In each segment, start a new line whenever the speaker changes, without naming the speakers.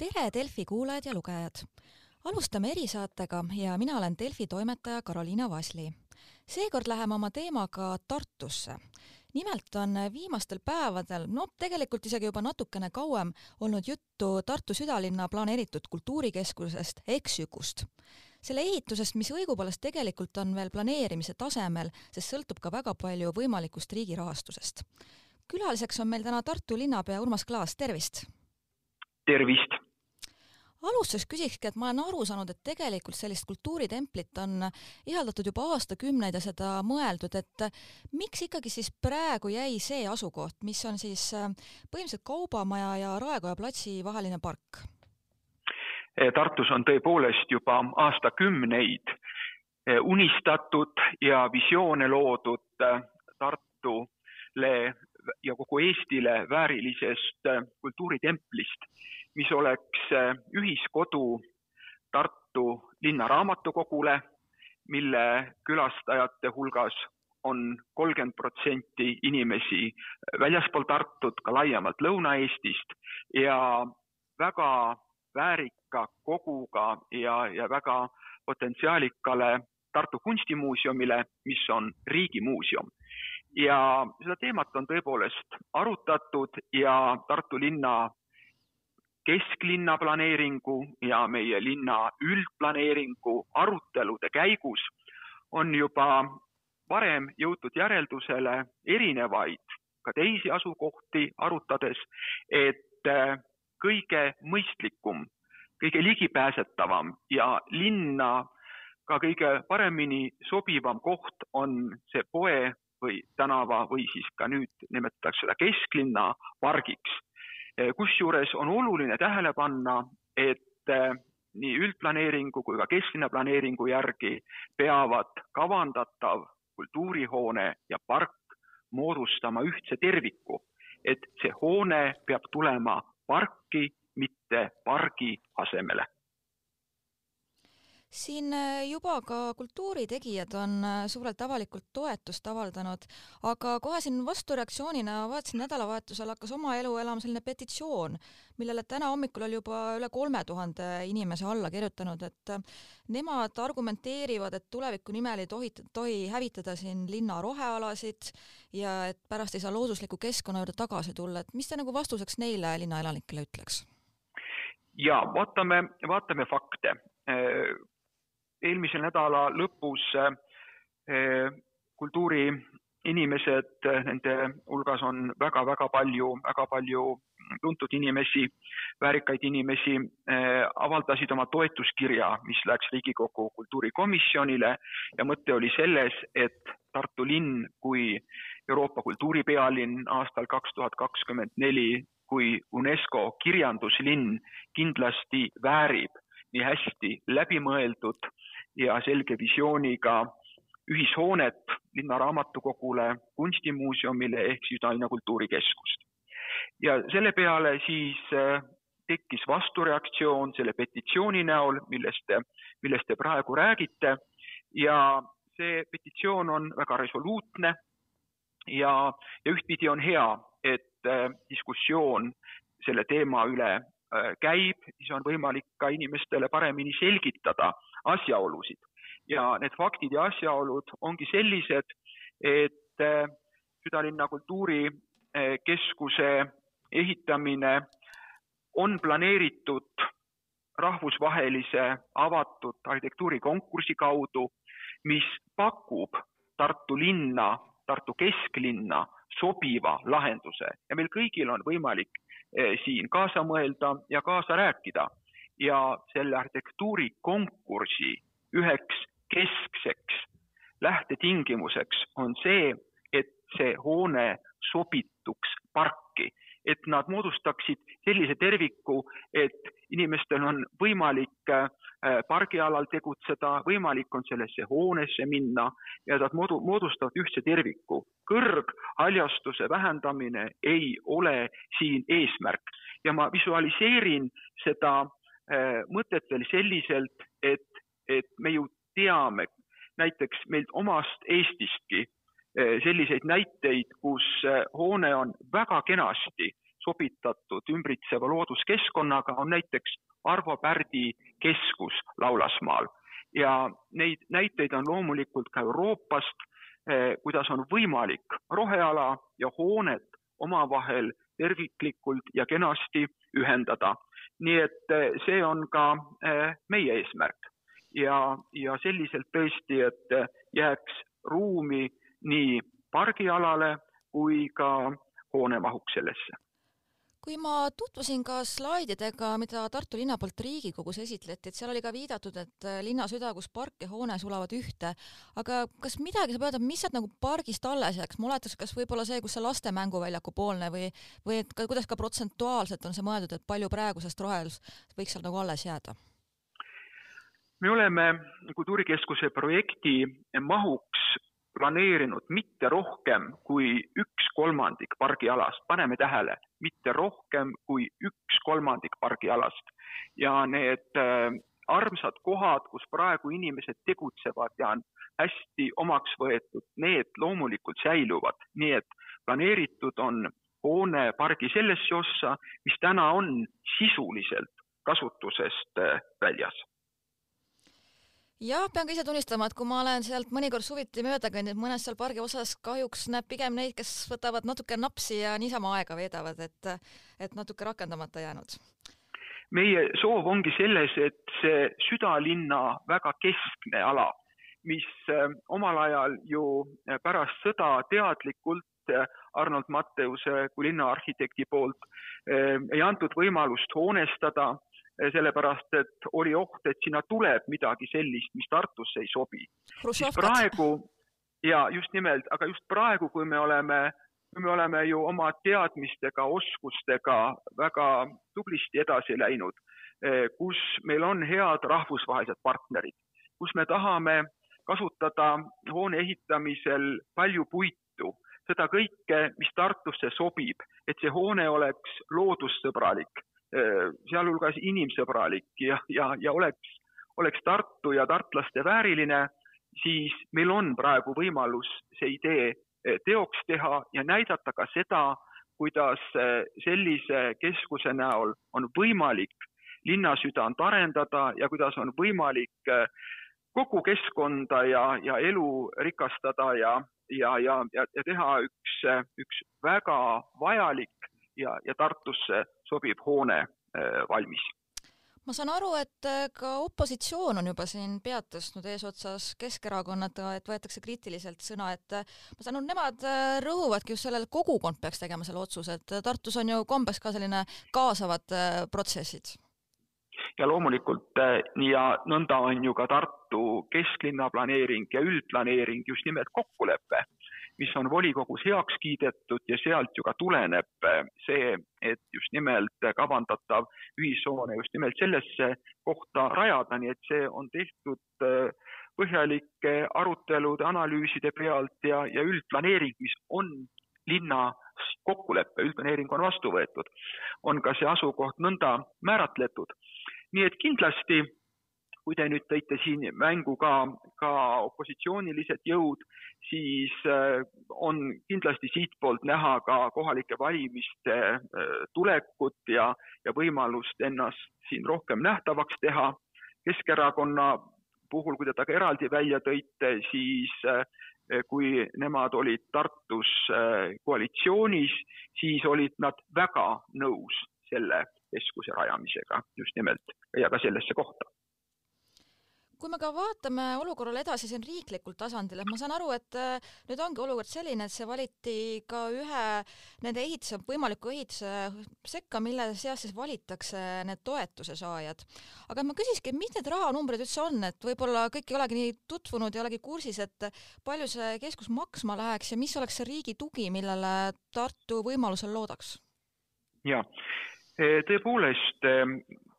tere, Delfi kuulajad ja lugejad! alustame erisaatega ja mina olen Delfi toimetaja Karoliina Vasli. seekord läheme oma teemaga Tartusse. nimelt on viimastel päevadel, no tegelikult isegi juba natukene kauem, olnud juttu Tartu südalinna planeeritud kultuurikeskusest Eksükust selle ehitusest, mis õigupoolest tegelikult on veel planeerimise tasemel, sest sõltub ka väga palju võimalikust riigi rahastusest. külaliseks on meil täna Tartu linnapea Urmas Klaas, tervist!
tervist!
Alustuseks küsikski, et ma olen aru saanud, et tegelikult sellist kultuuritemplit on ihaldatud juba aastakümneid ja seda mõeldud, et miks ikkagi siis praegu jäi see asukoht, mis on siis äh, põhimõtteliselt Kaubamaja ja Raekoja platsi vaheline park?
Eh, Tartus on tõepoolest juba aastakümneid eh, unistatud ja visioone loodud Tartule ja kogu Eestile väärilisest kultuuritemplist, mis oleks ühiskodu Tartu linnaraamatukogule, mille külastajate hulgas on kolmkümmend protsenti inimesi väljaspool Tartut, ka laiemalt Lõuna-Eestist ja väga väärika koguga ja, ja väga potentsiaalikale Tartu kunstimuuseumile, mis on riigimuuseum. ja seda teemat on tõepoolest arutatud ja Tartu linna kesklinna planeeringu ja meie linna üldplaneeringu arutelude käigus on juba varem jõutud järeldusele erinevaid ka teisi asukohti arutades, et kõige mõistlikum, kõige ligipääsetavam ja linna ka kõige paremini sobivam koht on see poe või tänava või siis ka nüüd nimetatakse seda kesklinna pargiks. Kusjuures on oluline tähele panna, et eh, nii üldplaneeringu kui ka kesklinna planeeringu järgi peavad kavandatav kultuurihoone ja park moodustama ühtse terviku, et see hoone peab tulema parki, mitte pargi asemele
siin äh, juba ka kultuuritegijad on äh, suurelt avalikult toetust avaldanud, aga kohe siin vastureaktsioonina vaatasin nädalavahetusel hakkas oma elu elama selline petitsioon, millele täna hommikul oli juba üle kolme tuhande inimese alla kirjutanud, et äh, nemad argumenteerivad, et tuleviku nimel ei tohi, tohi hävitada siin linna rohealasid ja et pärast ei saa loodusliku keskkonna juurde tagasi tulla, et mis te nagu vastuseks neile linnaelanikele ütleks?
ja vaatame, vaatame fakte eelmise nädala lõpus eh, kultuuriinimesed, nende hulgas on väga-väga palju, väga palju tuntud inimesi, väärikaid inimesi, eh, avaldasid oma toetuskirja, mis läks Riigikogu kultuurikomisjonile ja mõte oli selles, et Tartu linn kui Euroopa kultuuripealinn aastal kaks tuhat kakskümmend neli kui UNESCO kirjanduslinn kindlasti väärib nii hästi läbimõeldud ja selge visiooniga ühishoonet linnaraamatukogule, kunstimuuseumile ehk siis Tallinna Kultuurikeskust. ja selle peale siis äh, tekkis vastureaktsioon selle petitsiooni näol, millest millest te praegu räägite ja see petitsioon on väga resoluutne ja, ja ühtpidi on hea, et äh, diskussioon selle teema üle äh, käib, siis on võimalik ka inimestele paremini selgitada asjaolusid. ja need faktid ja asjaolud ongi sellised, et äh, südalinna kultuurikeskuse ehitamine on planeeritud rahvusvahelise avatud arhitektuurikonkursi kaudu, mis pakub Tartu linna, Tartu kesklinna sobiva lahenduse ja meil kõigil on võimalik äh, siin kaasa mõelda ja kaasa rääkida ja selle arhitektuurikonkursi üheks keskseks lähtetingimuseks on see, et see hoone sobituks parki, et nad moodustaksid sellise terviku, et inimestel on võimalik äh, pargialal tegutseda, võimalik on sellesse hoonesse minna ja nad moodustavad ühtse terviku. kõrghaljastuse vähendamine ei ole siin eesmärk ja ma visualiseerin seda mõtet veel selliselt, et, et me ju teame näiteks meilt omast Eestistki äh, selliseid näiteid, kus äh, hoone on väga kenasti sobitatud ümbritseva looduskeskkonnaga, on näiteks Arvo Pärdi keskus Laulasmaal ja neid näiteid on loomulikult ka Euroopast, kuidas on võimalik roheala ja hoonet omavahel terviklikult ja kenasti ühendada. Nii et eh, see on ka eh, meie eesmärk. Ja, ja selliselt tõesti, et jääks ruumi nii pargialale kui ka hoone mahuks sellesse
kui ma tutvusin ka slaididega, mida Tartu linna poolt Riigikogus esitleti, et seal oli ka viidatud, et äh, linna süda, kus park ja hoone sulavad ühte, aga kas midagi saab öelda, mis sealt nagu pargist alles jääks, ma oletaks, kas võib-olla see, kus see laste mänguväljaku poolne või, või et ka, kuidas ka protsentuaalselt on see mõeldud, et palju praegusest rohelust võiks seal nagu alles jääda?
me oleme Kultuurikeskuse projekti mahuks planeerinud mitte rohkem kui üks kolmandik pargialast, paneme tähele, mitte rohkem kui üks kolmandik pargialast. Ja need äh, armsad kohad, kus praegu inimesed tegutsevad ja on hästi omaks võetud, need loomulikult säiluvad, nii et planeeritud on hoone pargi sellesse ossa, mis täna on sisuliselt kasutusest äh, väljas
jah, pean ka ise tunnistama, et kui ma olen sealt mõnikord suviti mööda kõndinud, mõnes seal pargi osas kahjuks näeb pigem neid, kes võtavad natuke napsi ja niisama aega veedavad, et, et natuke rakendamata jäänud.
meie soov ongi selles, et see südalinna väga keskne ala, mis äh, omal ajal ju äh, pärast sõda teadlikult äh, Arnold Matteuse kui linnaarhitekti poolt ei antud võimalust hoonestada sellepärast et oli oht, et sinna tuleb midagi sellist, mis Tartusse ei sobi. praegu ja just nimelt, aga just praegu, kui me oleme, me oleme ju oma teadmistega, oskustega väga tublisti edasi läinud, eh, kus meil on head rahvusvahelised partnerid, kus me tahame kasutada hoone ehitamisel palju puitu, seda kõike, mis Tartusse sobib, et see hoone oleks loodussõbralik sealhulgas inimsõbralik ja, ja, ja oleks, oleks Tartu ja tartlaste vääriline, siis meil on praegu võimalus see idee äh, teoks teha ja näidata ka seda, kuidas äh, sellise keskuse näol on võimalik linnasüdant arendada ja kuidas on võimalik kogu keskkonda ja, ja elu rikastada ja, ja, ja, ja teha üks, üks väga vajalik ja, ja Tartusse sobiv hoone äh, valmis
ma saan aru, et äh, ka opositsioon on juba siin pead tõstnud eesotsas Keskerakonnaga, et võetakse kriitiliselt sõna, et äh, ma saan aru, nemad rõhuvadki just sellele, kogukond peaks tegema selle otsuse, et Tartus on ju kombeks ka selline kaasavad protsessid.
ja loomulikult ja nõnda on ju ka Tartu kesklinna planeering ja üldplaneering just nimelt kokkulepe mis on volikogus heaks kiidetud ja sealt ju ka tuleneb eh, see, et just nimelt kavandatav ühishoone just nimelt sellesse kohta rajada, nii et see on tehtud eh, põhjalike arutelude, analüüside pealt ja, ja üldplaneering, mis on linna kokkulepe, üldplaneering on vastu võetud, on ka see asukoht nõnda määratletud. nii et kindlasti kui te nüüd tõite siin mängu ka, ka opositsioonilised jõud, siis äh, on kindlasti siitpoolt näha ka kohalike valimiste äh, tulekut ja, ja võimalust ennast siin rohkem nähtavaks teha. Keskerakonna puhul, kui te ta ka eraldi välja tõite, siis äh, kui nemad olid Tartus koalitsioonis, siis olid nad väga nõus selle keskuse rajamisega just nimelt ja ka sellesse kohta
kui me ka vaatame olukorrale edasi siin riiklikul tasandil, et ma saan aru, et äh, nüüd ongi olukord selline, et see valiti ka ühe nende ehituse, võimaliku ehituse sekka, mille seas siis valitakse need toetuse saajad. aga ma küsiski, mis need rahanumbrid üldse on, et võib-olla kõik ei olegi nii tutvunud ja olegi kursis, et palju see keskus maksma läheks ja mis oleks see riigi tugi, millele Tartu võimalusel loodaks?
jaa, tõepoolest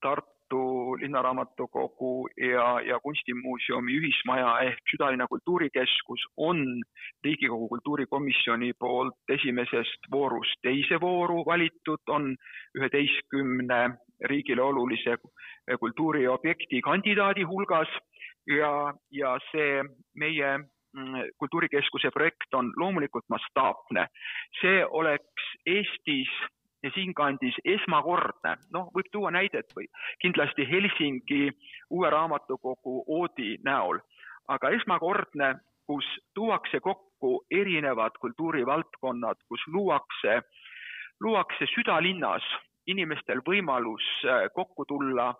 Tartu Tartu Linnaraamatukogu ja, ja Kunstimuuseumi ühismaja ehk Südalinna kultuurikeskus on Riigikogu kultuurikomisjoni poolt esimesest voorust teise vooru valitud, on üheteistkümne riigile olulise kultuuriobjekti kandidaadi hulgas ja, ja see meie mm, kultuurikeskuse projekt on loomulikult mastaapne. see oleks Eestis ja siinkandis esmakordne, noh, võib tuua näidet või kindlasti Helsingi uue raamatukogu Oodi näol, aga esmakordne, kus tuuakse kokku erinevad kultuurivaldkonnad, kus luuakse, luuakse südalinnas inimestel võimalus äh, kokku tulla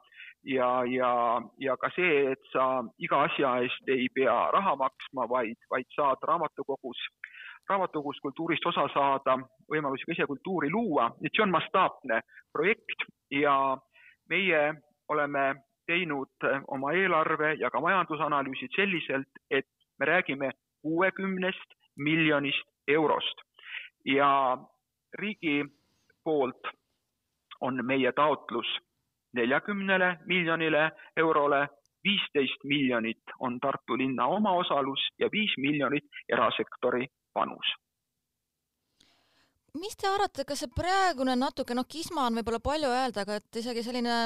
ja, ja, ja ka see, et sa iga asja eest ei pea raha maksma, vaid, vaid saad raamatukogus raamatukogust kultuurist osa saada, võimalusi ka ise kultuuri luua, et see on mastaapne projekt ja meie oleme teinud oma eelarve ja ka majandusanalüüsid selliselt, et me räägime kuuekümnest miljonist eurost. Ja riigi poolt on meie taotlus neljakümnele miljonile eurole, viisteist miljonit on Tartu linna omaosalus ja viis miljonit erasektori panus
mis te arvate, kas see praegune natuke, noh, kisma on võib-olla palju öelda, aga et isegi selline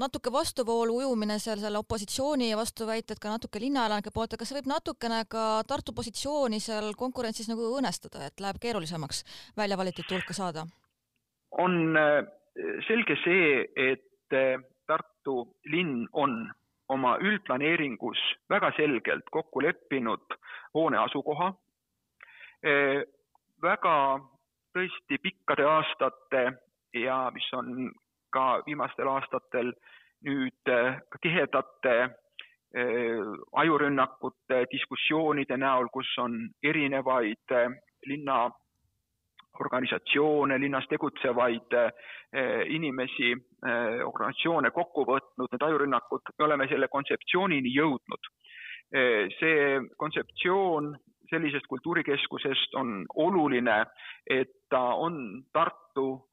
natuke vastuvoolu ujumine seal selle opositsiooni vastuväited ka natuke linnaelanike poolt, kas see võib natukene ka Tartu positsiooni seal konkurentsis nagu õõnestada, et läheb keerulisemaks välja valitud hulka saada?
on äh, selge see, et äh, Tartu linn on oma üldplaneeringus väga selgelt kokku leppinud hoone asukoha väga tõesti pikkade aastate ja mis on ka viimastel aastatel nüüd tihedate ajurünnakute, diskussioonide näol, kus on erinevaid linna organisatsioone, linnas tegutsevaid inimesi, organisatsioone kokku võtnud, need ajurünnakud, me oleme selle kontseptsioonini jõudnud. see kontseptsioon sellisest kultuurikeskusest on oluline, et ta on Tartu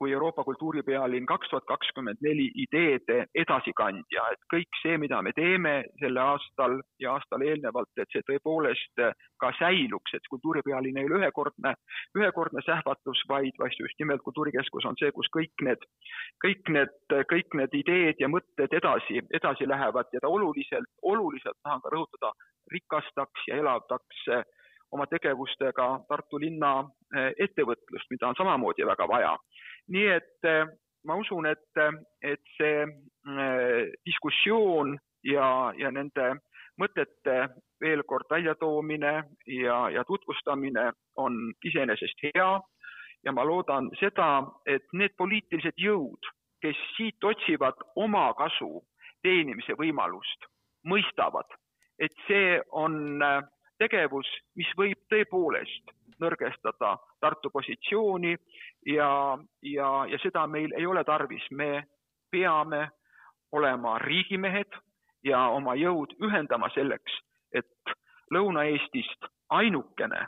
kui Euroopa kultuuripealinn kaks tuhat kakskümmend neli ideede edasikandja, et kõik see, mida me teeme sel aastal ja aastal eelnevalt, et see tõepoolest ka säiluks, et kultuuripealinn ei ole ühekordne, ühekordne sähvatus, vaid, vaid just nimelt kultuurikeskus on see, kus kõik need, kõik need, kõik need ideed ja mõtted edasi, edasi lähevad. Ja ta oluliselt, oluliselt tahan ka rõhutada, rikastaks ja elavdaks oma tegevustega Tartu linna ettevõtlust, mida on samamoodi väga vaja nii et äh, ma usun, et, et see äh, diskussioon ja, ja nende mõtete veel kord väljatoomine ja, ja tutvustamine on iseenesest hea. Ja ma loodan seda, et need poliitilised jõud, kes siit otsivad omakasu teenimise võimalust, mõistavad, et see on äh, tegevus, mis võib tõepoolest nõrgestada Tartu positsiooni ja, ja, ja seda meil ei ole tarvis, me peame olema riigimehed ja oma jõud ühendama selleks, et Lõuna-Eestist ainukene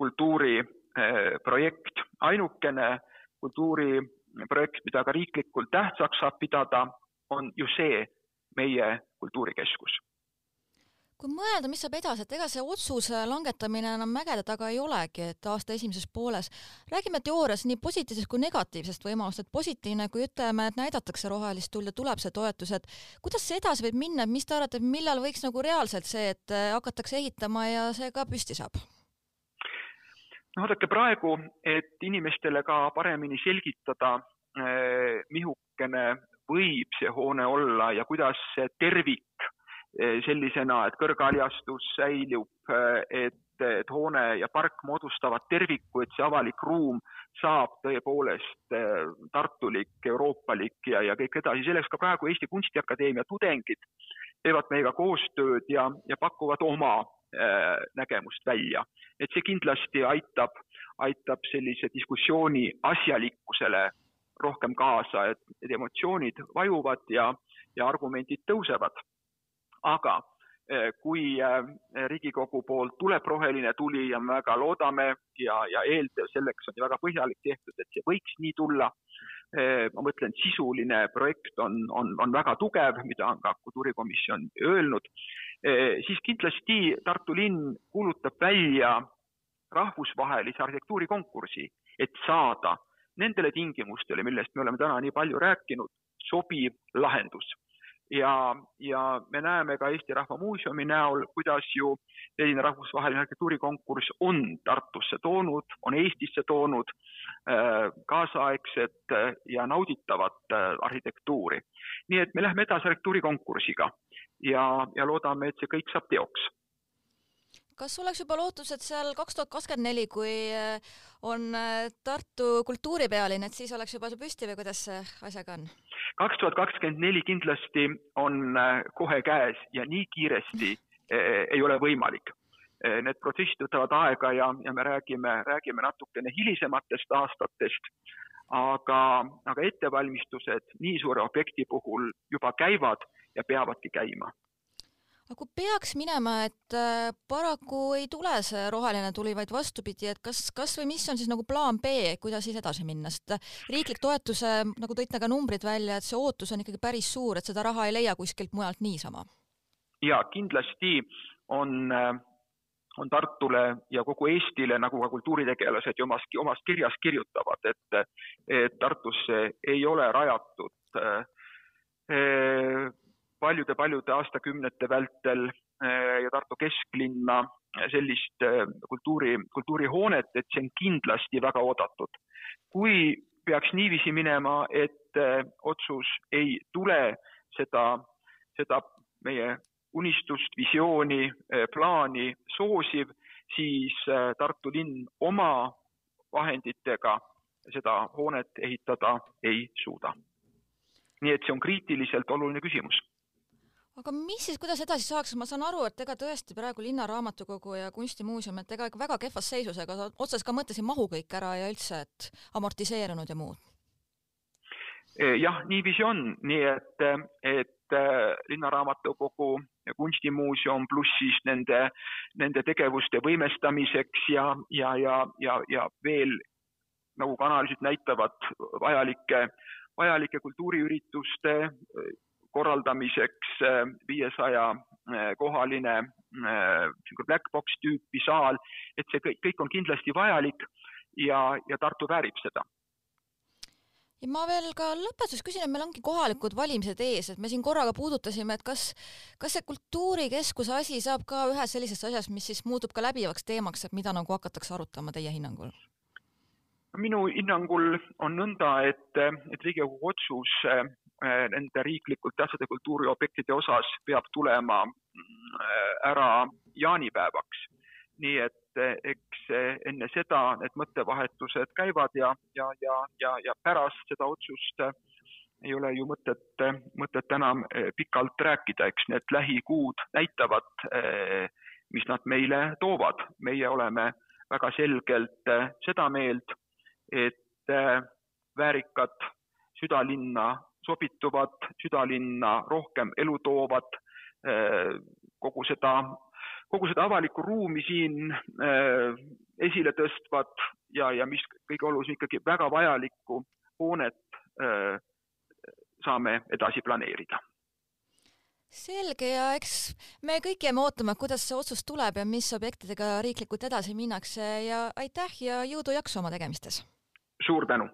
kultuuriprojekt, ainukene kultuuriprojekt, mida ka riiklikult tähtsaks saab pidada, on ju see meie kultuurikeskus
kui mõelda, mis saab edasi, et ega see otsuse langetamine enam mägede taga ei olegi, et aasta esimeses pooles räägime teoorias nii positiivsest kui negatiivsest võimalust, et positiivne, kui ütleme, et näidatakse rohelist tuld ja tuleb see toetus, et kuidas see edasi võib minna, et mis te arvate, millal võiks nagu reaalselt see, et äh, hakatakse ehitama ja see ka püsti saab?
no vaadake praegu, et inimestele ka paremini selgitada, äh, mihukene võib see hoone olla ja kuidas see tervik sellisena, et kõrghaljastus säilub, eh, et, et hoone ja park moodustavad terviku, et see avalik ruum saab tõepoolest eh, tartulik, euroopalik ja, ja kõik edasi. selleks ka praegu Eesti Kunstiakadeemia tudengid teevad meiega koostööd ja, ja pakuvad oma nägemust välja. et see kindlasti aitab, aitab sellise diskussiooni asjalikkusele rohkem kaasa, et need emotsioonid vajuvad ja, ja argumendid tõusevad aga eh, kui eh, Riigikogu poolt tuleb roheline tuli ja me väga loodame ja, ja eeltöö selleks on ju väga põhjalik tehtud, et see võiks nii tulla. Eh, ma mõtlen, sisuline projekt on, on, on väga tugev, mida on ka kultuurikomisjon öelnud, siis kindlasti Tartu linn kuulutab välja rahvusvahelise arhitektuurikonkursi, et saada nendele tingimustele, millest me oleme täna nii palju rääkinud, sobiv lahendus ja, ja me näeme ka Eesti Rahva Muuseumi näol, kuidas ju selline rahvusvaheline arhitektuurikonkurss on Tartusse toonud, on Eestisse toonud äh, kaasaegset ja nauditavat äh, arhitektuuri. nii et me lähme edasi arhitektuurikonkursiga ja, ja loodame, et see kõik saab teoks
kas oleks juba lootused seal kaks tuhat kakskümmend neli, kui äh, on äh, Tartu kultuuripealinn, et siis oleks juba see püsti või kuidas see asjaga on?
Kaks tuhat kakskümmend neli kindlasti on äh, kohe käes ja nii kiiresti ei ole võimalik. Need protsessid võtavad aega ja, ja me räägime, räägime natukene hilisematest aastatest, aga, aga ettevalmistused nii suure objekti puhul juba käivad ja peavadki käima
aga kui peaks minema, et äh, paraku ei tule see roheline tuli, vaid vastupidi, et kas, kas või mis on siis nagu plaan B, kuidas siis edasi minna, sest äh, riiklik toetuse, nagu tõite ka numbrid välja, et see ootus on ikkagi päris suur, et seda raha ei leia kuskilt mujalt niisama.
ja kindlasti on äh, on Tartule ja kogu Eestile, nagu ka kultuuritegelased ju omas, omas kirjas kirjutavad, et, et Tartusse ei ole rajatud paljude-paljude aastakümnete vältel eh, ja Tartu kesklinna sellist eh, kultuuri, kultuurihoonet, et see on kindlasti väga oodatud. kui peaks niiviisi minema, et eh, otsus ei tule seda, seda meie unistust, visiooni, plaani soosiv, siis Tartu linn oma vahenditega seda hoonet ehitada ei suuda. nii et see on kriitiliselt oluline küsimus
aga mis siis, kuidas edasi saaks, ma saan aru, et ega tõesti praegu Linnaraamatukogu ja Kunstimuuseum, et ega ikka väga kehvas seisus, ega otsas ka mõtlesin mahu kõik ära ja üldse, et amortiseerunud ja muud.
E, jah, niiviisi on, nii et, et e, Linnaraamatukogu ja Kunstimuuseum pluss siis nende, nende tegevuste võimestamiseks ja, ja, ja, ja, ja veel nagu ka analüüsid näitavad, vajalike, vajalike kultuuriürituste korraldamiseks äh, viiesaja äh, kohaline äh, black box tüüpi saal, et see kõik, kõik on kindlasti vajalik ja, ja Tartu väärib seda
ja ma veel ka lõpetuseks küsin, et meil ongi kohalikud valimised ees, et me siin korraga puudutasime, et kas, kas see kultuurikeskuse asi saab ka ühes sellisest asjast, mis siis muutub ka läbivaks teemaks, et mida nagu hakatakse arutama teie hinnangul?
minu hinnangul on nõnda, et, et Riigikogu otsus nende riiklikult tähtsate kultuuriobjektide osas peab tulema äh, ära jaanipäevaks. nii et äh, eks enne seda need mõttevahetused käivad ja, ja, ja, ja, ja pärast seda otsust ei ole ju mõtet, mõtet enam pikalt rääkida, eks need lähikuud näitavad, mis nad meile toovad. meie oleme väga selgelt seda meelt, et väärikat südalinna sobituvad, südalinna rohkem elu toovad, eh, kogu seda, kogu seda avalikku ruumi siin eh, esile tõstvad ja, ja mis kõige olulisem ikkagi väga vajalikku hoonet eh, saame edasi planeerida
selge ja eks me kõik jääme ootama, kuidas see otsus tuleb ja mis objektidega riiklikult edasi minnakse ja aitäh ja jõudu-jaksu oma tegemistes!
suur tänu!